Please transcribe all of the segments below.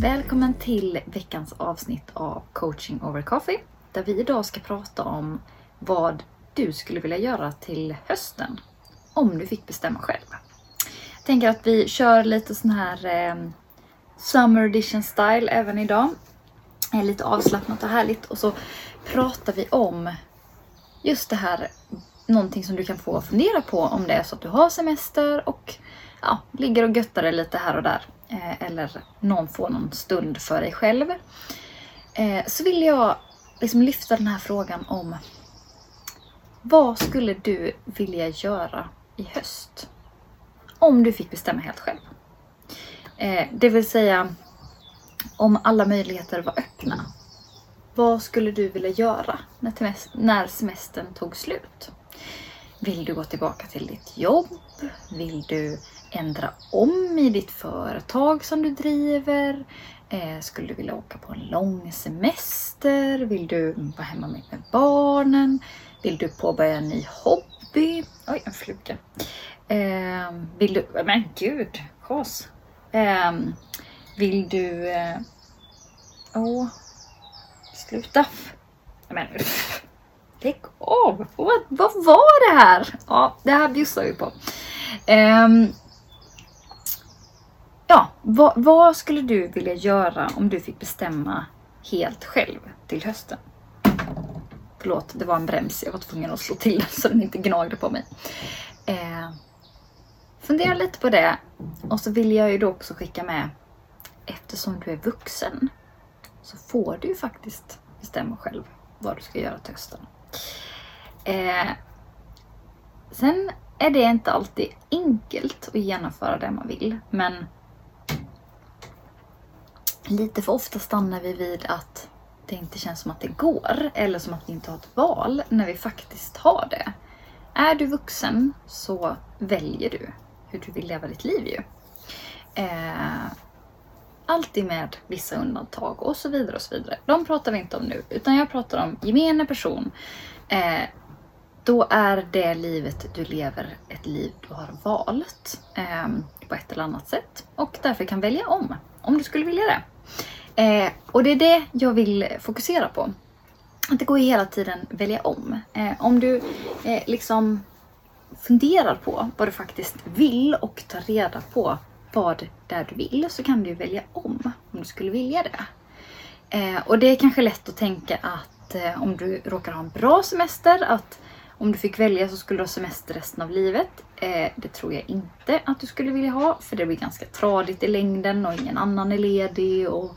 Välkommen till veckans avsnitt av Coaching over Coffee där vi idag ska prata om vad du skulle vilja göra till hösten om du fick bestämma själv. Jag tänker att vi kör lite sån här eh, Summer Edition style även idag. Är lite avslappnat och härligt och så pratar vi om just det här, någonting som du kan få fundera på om det är så att du har semester och ja, ligger och göttar dig lite här och där. Eh, eller någon får någon stund för dig själv. Eh, så vill jag liksom lyfta den här frågan om vad skulle du vilja göra i höst? Om du fick bestämma helt själv. Eh, det vill säga om alla möjligheter var öppna. Vad skulle du vilja göra när semestern tog slut? Vill du gå tillbaka till ditt jobb? Vill du ändra om i ditt företag som du driver? Eh, skulle du vilja åka på en lång semester? Vill du vara hemma med barnen? Vill du påbörja en ny hobby? Oj, en fluga. Eh, vill du... Men gud, chas. Eh, vill du... Åh, åh, sluta. Men, lägg av! Vad, vad var det här? Ja, det här bjussar vi på. Um, ja, vad, vad, skulle du vilja göra om du fick bestämma helt själv till hösten? Förlåt, det var en brems. Jag var tvungen att slå till så den inte gnagde på mig. Eh, fundera lite på det. Och så vill jag ju då också skicka med, eftersom du är vuxen så får du ju faktiskt bestämma själv vad du ska göra till hösten. Eh, sen är det inte alltid enkelt att genomföra det man vill, men lite för ofta stannar vi vid att det inte känns som att det går eller som att vi inte har ett val när vi faktiskt har det. Är du vuxen så väljer du hur du vill leva ditt liv ju. Eh, alltid med vissa undantag och så vidare och så vidare. De pratar vi inte om nu, utan jag pratar om gemene person. Eh, då är det livet du lever ett liv du har valt eh, på ett eller annat sätt och därför kan välja om, om du skulle vilja det. Eh, och det är det jag vill fokusera på. Att det går ju hela tiden välja om. Eh, om du eh, liksom funderar på vad du faktiskt vill och tar reda på vad det är du vill så kan du välja om, om du skulle vilja det. Eh, och det är kanske lätt att tänka att eh, om du råkar ha en bra semester, att om du fick välja så skulle du ha semester resten av livet. Eh, det tror jag inte att du skulle vilja ha, för det blir ganska tradigt i längden och ingen annan är ledig och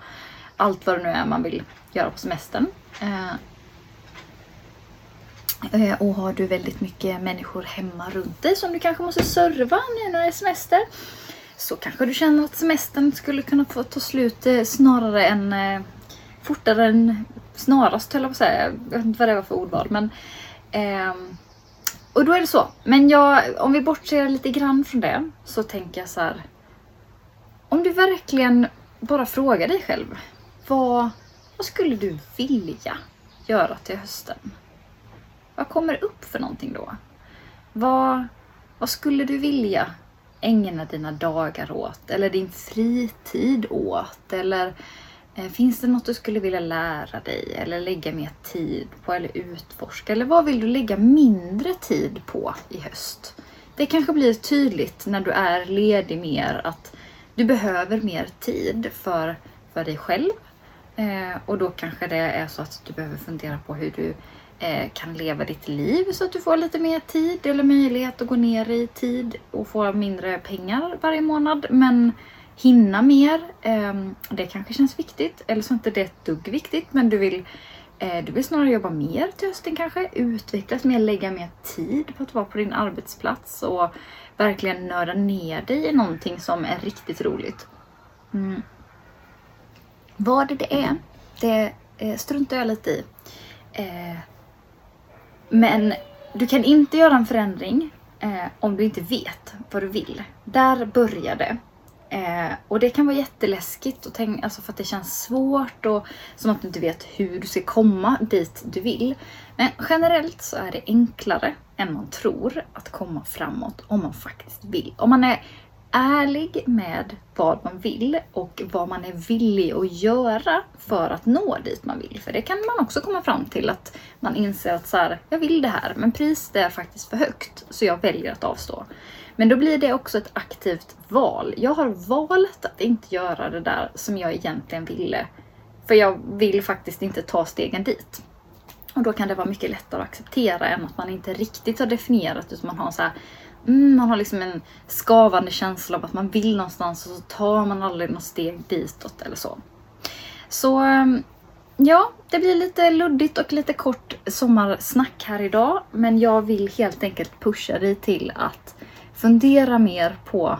allt vad det nu är man vill göra på semestern. Eh, eh, och har du väldigt mycket människor hemma runt dig som du kanske måste serva nu när det är semester så kanske du känner att semestern skulle kunna få ta slut eh, snarare än eh, fortare än snarast höll jag på att säga. Jag vet inte vad det var för ordval men eh, och då är det så. Men jag, om vi bortser lite grann från det så tänker jag så här. Om du verkligen bara frågar dig själv. Vad, vad skulle du vilja göra till hösten? Vad kommer upp för någonting då? Vad, vad skulle du vilja ägna dina dagar åt eller din fritid åt? Eller eh, finns det något du skulle vilja lära dig eller lägga mer tid på eller utforska? Eller vad vill du lägga mindre tid på i höst? Det kanske blir tydligt när du är ledig mer att du behöver mer tid för, för dig själv. Eh, och då kanske det är så att du behöver fundera på hur du Eh, kan leva ditt liv så att du får lite mer tid eller möjlighet att gå ner i tid och få mindre pengar varje månad. Men hinna mer. Eh, det kanske känns viktigt. Eller så är inte det ett dugg viktigt men du vill, eh, du vill snarare jobba mer till hösten kanske. Utvecklas mer, lägga mer tid på att vara på din arbetsplats och verkligen nörda ner dig i någonting som är riktigt roligt. Mm. Vad det är, det eh, struntar jag lite i. Eh, men du kan inte göra en förändring eh, om du inte vet vad du vill. Där börjar det. Eh, och det kan vara jätteläskigt och tänk, alltså för att det känns svårt och som att du inte vet hur du ska komma dit du vill. Men generellt så är det enklare än man tror att komma framåt om man faktiskt vill. Om man är ärlig med vad man vill och vad man är villig att göra för att nå dit man vill. För det kan man också komma fram till att man inser att så här, jag vill det här men priset är faktiskt för högt så jag väljer att avstå. Men då blir det också ett aktivt val. Jag har valt att inte göra det där som jag egentligen ville. För jag vill faktiskt inte ta stegen dit. Och då kan det vara mycket lättare att acceptera än att man inte riktigt har definierat utan man har så här, mm, man har liksom en skavande känsla av att man vill någonstans och så tar man aldrig något steg ditåt eller så. Så ehm, ja, det blir lite luddigt och lite kort sommarsnack här idag. Men jag vill helt enkelt pusha dig till att fundera mer på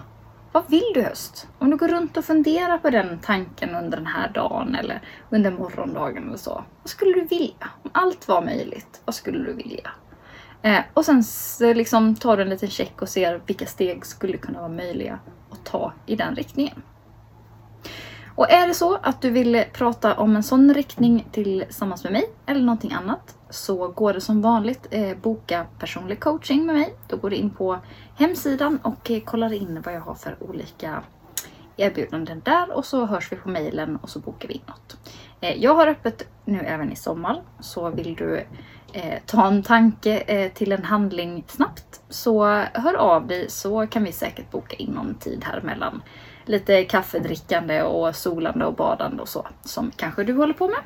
vad vill du höst? Om du går runt och funderar på den tanken under den här dagen eller under morgondagen eller så. Vad skulle du vilja? Om allt var möjligt, vad skulle du vilja? Eh, och sen liksom tar du en liten check och ser vilka steg skulle kunna vara möjliga att ta i den riktningen. Och är det så att du vill prata om en sån riktning tillsammans med mig eller någonting annat så går det som vanligt eh, boka personlig coaching med mig. Då går du in på hemsidan och eh, kollar in vad jag har för olika erbjudanden där och så hörs vi på mejlen och så bokar vi in något. Eh, jag har öppet nu även i sommar så vill du eh, ta en tanke eh, till en handling snabbt så hör av dig så kan vi säkert boka in någon tid här mellan lite kaffedrickande och solande och badande och så som kanske du håller på med.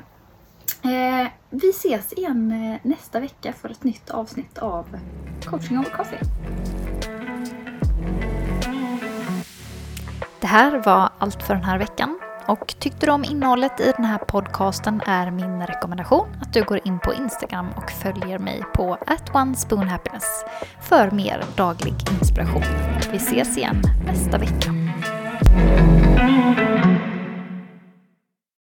Eh, vi ses igen eh, nästa vecka för ett nytt avsnitt av Coaching over Coffee. Det här var allt för den här veckan. Och tyckte du om innehållet i den här podcasten är min rekommendation att du går in på Instagram och följer mig på @onespoonhappiness för mer daglig inspiration. Vi ses igen nästa vecka.